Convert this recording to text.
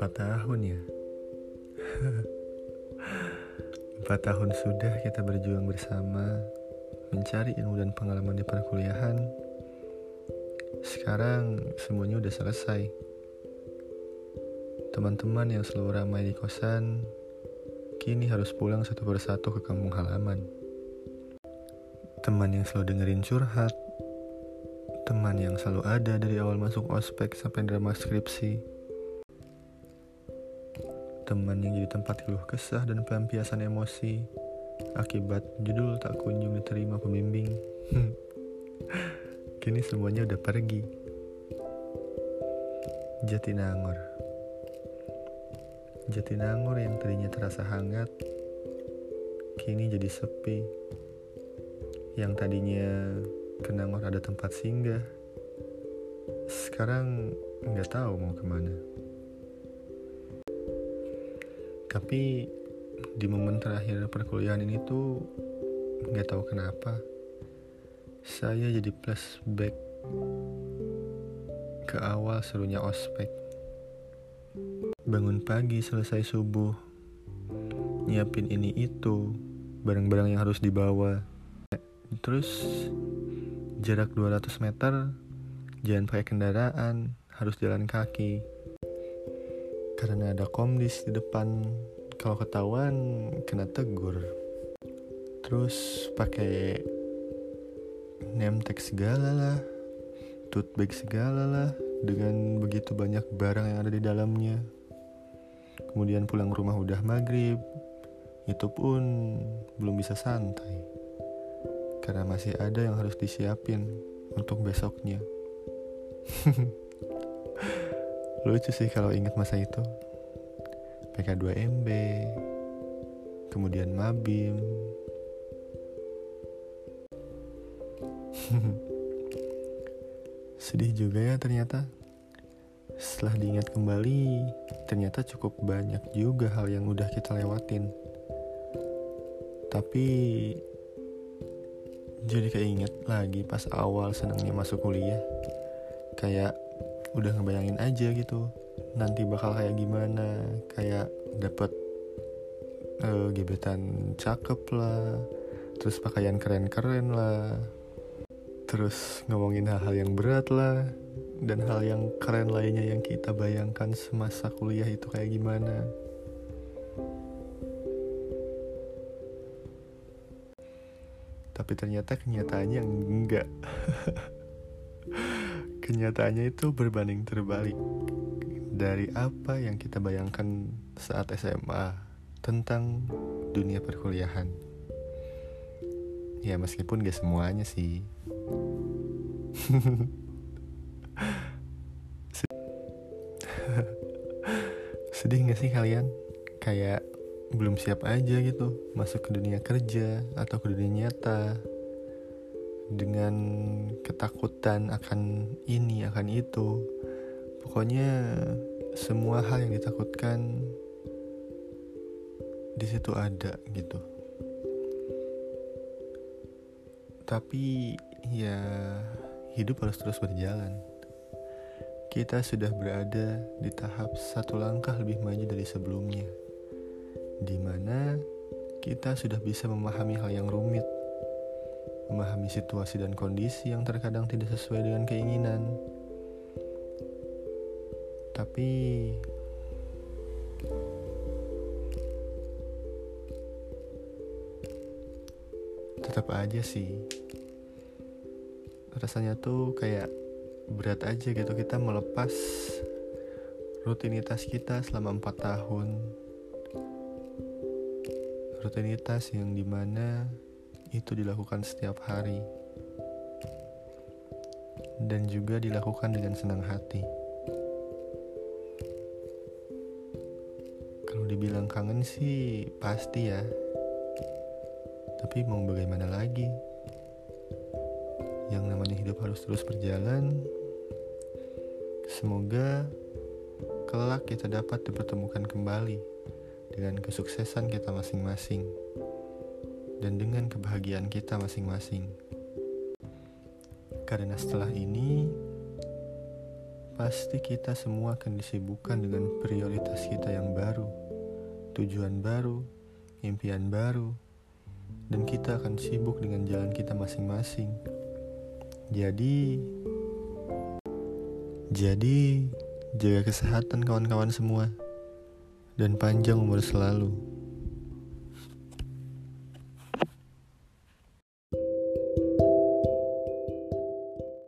Empat tahun ya? Empat tahun sudah kita berjuang bersama Mencari ilmu dan pengalaman di perkuliahan. Sekarang semuanya udah selesai. Teman-teman yang selalu ramai di kosan Kini harus pulang satu persatu ke kampung halaman. Teman yang selalu dengerin curhat Teman yang selalu ada dari awal masuk ospek sampai drama skripsi teman yang jadi tempat keluh kesah dan pelampiasan emosi akibat judul tak kunjung diterima pembimbing. Kini semuanya udah pergi. Jatinangor. Jatinangor yang tadinya terasa hangat, kini jadi sepi. Yang tadinya Kenangor ada tempat singgah, sekarang nggak tahu mau ke mana. Tapi di momen terakhir perkuliahan ini tuh nggak tahu kenapa saya jadi flashback ke awal serunya ospek. Bangun pagi selesai subuh, nyiapin ini itu, barang-barang yang harus dibawa. Terus jarak 200 meter, jangan pakai kendaraan, harus jalan kaki karena ada komdis di depan. Kalau ketahuan kena tegur. Terus pakai name tag segala lah tote bag segala lah dengan begitu banyak barang yang ada di dalamnya. Kemudian pulang rumah udah maghrib itu pun belum bisa santai karena masih ada yang harus disiapin untuk besoknya Lucu sih kalau ingat masa itu. PK2MB, kemudian Mabim. Sedih juga ya ternyata. Setelah diingat kembali, ternyata cukup banyak juga hal yang udah kita lewatin. Tapi jadi keinget lagi pas awal senangnya masuk kuliah. Kayak udah ngebayangin aja gitu nanti bakal kayak gimana. Kayak dapet uh, gebetan cakep lah terus pakaian keren-keren lah terus ngomongin hal-hal yang berat lah dan hal yang keren lainnya yang kita bayangkan semasa kuliah itu kayak gimana. Tapi ternyata kenyataannya enggak kenyataannya itu berbanding terbalik dari apa yang kita bayangkan saat SMA tentang dunia perkuliahan. Ya meskipun gak semuanya sih. Sedih gak sih kalian? Kayak belum siap aja gitu masuk ke dunia kerja atau ke dunia nyata dengan ketakutan akan ini akan itu. Pokoknya semua hal yang ditakutkan di situ ada gitu. Tapi ya hidup harus terus berjalan. Kita sudah berada di tahap satu langkah lebih maju dari sebelumnya di mana kita sudah bisa memahami hal yang rumit situasi dan kondisi yang terkadang tidak sesuai dengan keinginan. Tapi tetap aja sih rasanya tuh kayak berat aja gitu kita melepas rutinitas kita selama empat tahun rutinitas yang di mana itu dilakukan setiap hari dan juga dilakukan dengan senang hati. Kalau dibilang kangen sih pasti ya. Tapi mau bagaimana lagi? Yang namanya hidup harus terus berjalan. Semoga kelak kita dapat dipertemukan kembali dengan kesuksesan kita masing-masing dan dengan kebahagiaan kita masing-masing. Karena setelah ini, pasti kita semua akan disibukkan dengan prioritas kita yang baru, tujuan baru, impian baru, dan kita akan sibuk dengan jalan kita masing-masing. Jadi, jadi jaga kesehatan kawan-kawan semua, dan panjang umur selalu.